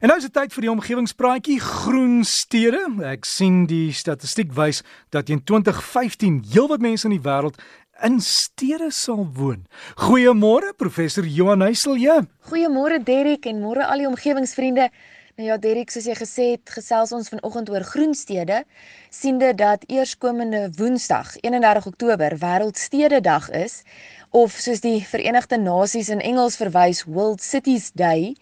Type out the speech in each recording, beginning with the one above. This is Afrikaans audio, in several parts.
En nou is dit tyd vir die omgewingspraatjie Groen Stede. Ek sien die statistiek wys dat in 2015 heelwat mense in die wêreld in stede sal woon. Goeiemôre professor Johan Heisel. Ja. Goeiemôre Derrick en môre al die omgewingsvriende. Nou ja Derrick, soos jy gesê het, gesels ons vanoggend oor groen stede. Siende dat eerskomende Woensdag, 31 Oktober, Wêreldstededag is of soos die Verenigde Nasies in Engels verwys World Cities Day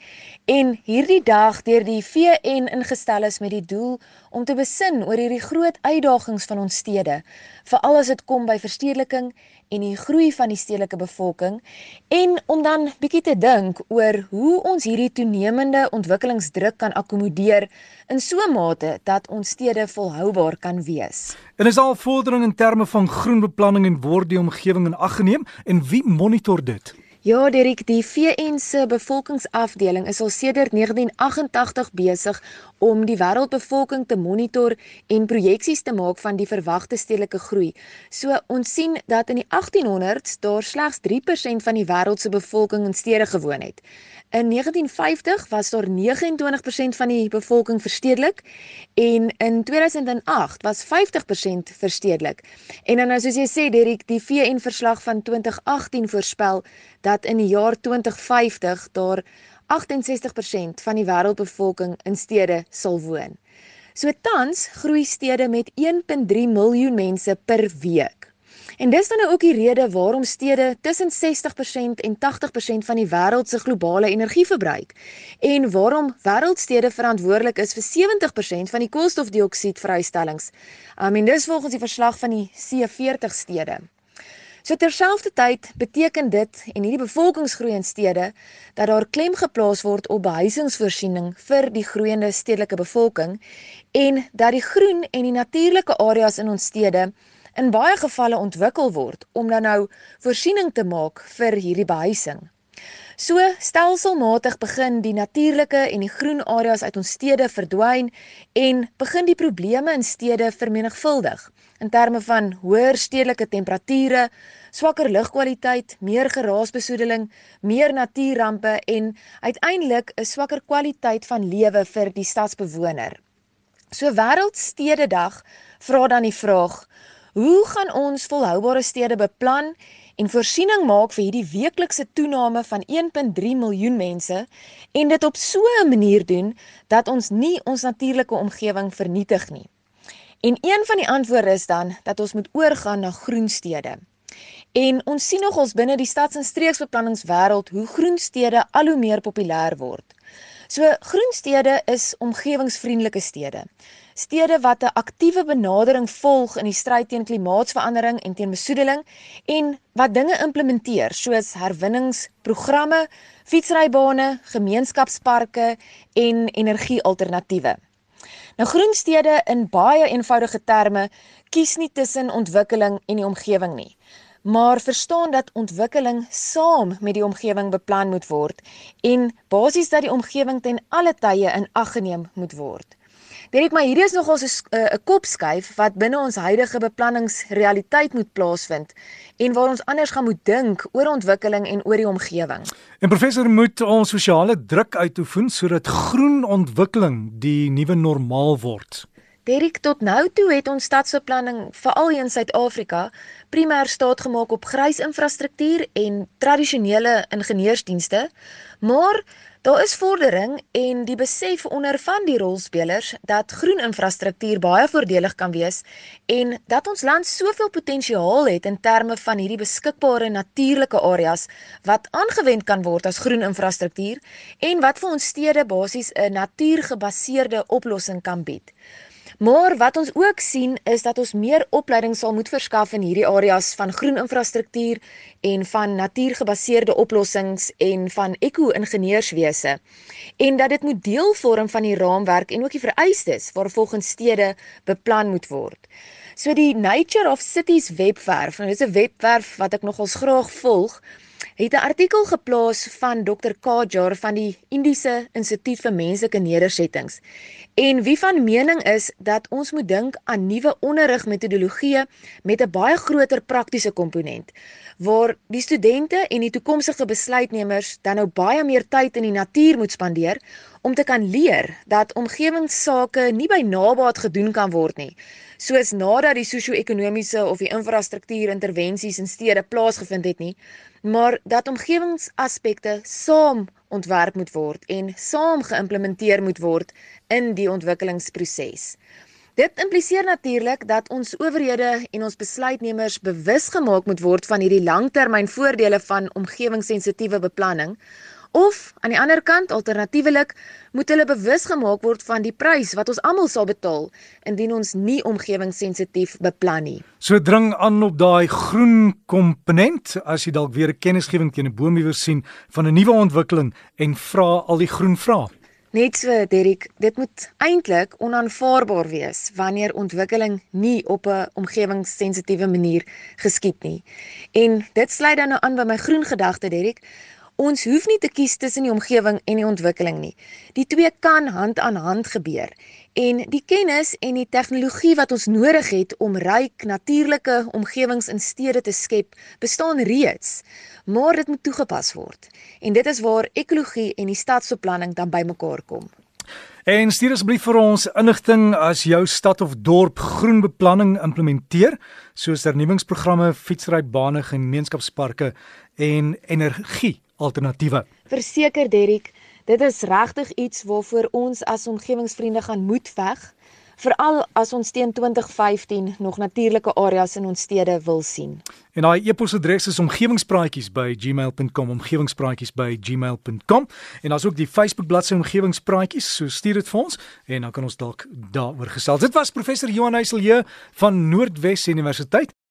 en hierdie dag deur die VN ingestel is met die doel om te besin oor hierdie groot uitdagings van ons stede veral as dit kom by verstedeliking en die groei van die stedelike bevolking en om dan bietjie te dink oor hoe ons hierdie toenemende ontwikkelingsdruk kan akkommodeer in so 'n mate dat ons stede volhoubaar kan wees. En is al vordering in terme van groenbeplanning en word die omgewing in ag geneem en wie monitor dit? Ja, Dirk, die VN se bevolkingsafdeling is al sedert 1988 besig om die wêreldbevolking te monitor en projeksies te maak van die verwagte stedelike groei. So ons sien dat in die 1800s daar slegs 3% van die wêreld se bevolking in stede gewoon het. In 1950 was daar 29% van die bevolking verstedelik en in 2008 was 50% verstedelik. En dan nou, soos jy sê Derrick, die VN verslag van 2018 voorspel dat in die jaar 2050 daar 68% van die wêreldbevolking in stede sal woon. So tans groei stede met 1.3 miljoen mense per week. En dis dan nou ook die rede waarom stede tussen 60% en 80% van die wêreld se globale energie verbruik en waarom wêreldstede verantwoordelik is vir 70% van die koolstofdioksied vrystellings. I mean dis volgens die verslag van die C40 stede. So terselfdertyd beteken dit en hierdie bevolkingsgroei in stede dat daar klem geplaas word op behuisingsvoorsiening vir die groeiende stedelike bevolking en dat die groen en die natuurlike areas in ons stede in baie gevalle ontwikkel word om dan nou voorsiening te maak vir hierdie behuising. So stelselmatig begin die natuurlike en die groen areas uit ons stede verdwyn en begin die probleme in stede vermenigvuldig in terme van hoër stedelike temperature, swakker lugkwaliteit, meer geraasbesoedeling, meer natuurrampe en uiteindelik 'n swakker kwaliteit van lewe vir die stadsbewoner. So Wêreldstededag vra dan die vraag: Hoe gaan ons volhoubare stede beplan en voorsiening maak vir hierdie weeklikse toename van 1.3 miljoen mense en dit op so 'n manier doen dat ons nie ons natuurlike omgewing vernietig nie? En een van die antwoorde is dan dat ons moet oorgaan na groen stede. En ons sien nog ons binne die stads- en streeksbeplanningswêreld hoe groen stede al hoe meer populêr word. So groen stede is omgewingsvriendelike stede. Stede wat 'n aktiewe benadering volg in die stryd teen klimaatsverandering en teen besoedeling en wat dinge implementeer soos herwinningsprogramme, fietsrybane, gemeenskapsparke en energiealternatiewe. Nou groen stede in baie eenvoudige terme kies nie tussen ontwikkeling en die omgewing nie maar verstaan dat ontwikkeling saam met die omgewing beplan moet word en basies dat die omgewing ten alle tye in ag geneem moet word. Dit maar hierdie is nogal 'n uh, kopskuif wat binne ons huidige beplanningsrealiteit moet plaasvind en waar ons anders gaan moet dink oor ontwikkeling en oor die omgewing. En professor moet ons sosiale druk uitoefen sodat groen ontwikkeling die nuwe normaal word. Derek tot nou toe het ons stadsbeplanning veral in Suid-Afrika primêr staat gemaak op grys infrastruktuur en tradisionele ingenieursdienste, maar daar is vordering en die besef onder van die rolspelers dat groen infrastruktuur baie voordelig kan wees en dat ons land soveel potensiaal het in terme van hierdie beskikbare natuurlike areas wat aangewend kan word as groen infrastruktuur en wat vir ons stede basies 'n natuurgebaseerde oplossing kan bied. Maar wat ons ook sien is dat ons meer opleiding sal moet verskaf in hierdie areas van groen infrastruktuur en van natuurgebaseerde oplossings en van eko-ingenieurswese. En dat dit moet deel vorm van die raamwerk en ook die vereistes waar volgens stede beplan moet word. So die Nature of Cities webwerf, nou dis 'n webwerf wat ek nogals graag volg, het 'n artikel geplaas van Dr. Kajar van die Indiese Instituut vir Menslike Nedersettings. En wie van mening is dat ons moet dink aan nuwe onderrigmetodologie met 'n baie groter praktiese komponent waar die studente en die toekomstige besluitnemers dan nou baie meer tyd in die natuur moet spandeer om te kan leer dat omgewingsake nie by nabaat gedoen kan word nie, soos nadat die sosio-ekonomiese of die infrastruktuurintervensies in stede plaasgevind het nie, maar dat omgewingsaspekte saam ontwerp moet word en saam geïmplementeer moet word in die ontwikkelingsproses. Dit impliseer natuurlik dat ons owerhede en ons besluitnemers bewus gemaak moet word van hierdie langtermynvoordele van omgewingssensitiewe beplanning of aan die ander kant alternatiefelik moet hulle bewus gemaak word van die prys wat ons almal sal betaal indien ons nie omgewingssensitief beplan nie. So dring aan op daai groen komponent as jy dalk weer 'n kennisgewing teen 'n boomiewer sien van 'n nuwe ontwikkeling en vra al die groen vrae. Net so, Derek, dit moet eintlik onaanvaarbaar wees wanneer ontwikkeling nie op 'n omgewingssensitiewe manier geskied nie. En dit sluit dan nou aan by my groen gedagte, Derek. Ons hoef nie te kies tussen die omgewing en die ontwikkeling nie. Die twee kan hand aan hand gebeur. En die kennis en die tegnologie wat ons nodig het om ryk natuurlike omgewings in stede te skep, bestaan reeds, maar dit moet toegepas word. En dit is waar ekologie en die stadsbeplanning dan bymekaar kom. En stuur asseblief vir ons inligting as jou stad of dorp groen beplanning implementeer, soos vernuwingsprogramme, fietsrybane, gemeenskapsparke en energie alternatiewe. Verseker Derrick, dit is regtig iets waarvoor ons as omgewingsvriende gaan moet veg, veral as ons teen 2015 nog natuurlike areas in ons stede wil sien. En daai e-posadres is omgewingspraatjies@gmail.com, omgewingspraatjies@gmail.com. En daar's ook die Facebook bladsy omgewingspraatjies, so stuur dit vir ons en dan kan ons dalk daaroor gesels. Dit was professor Johan Heiselje van Noordwes Universiteit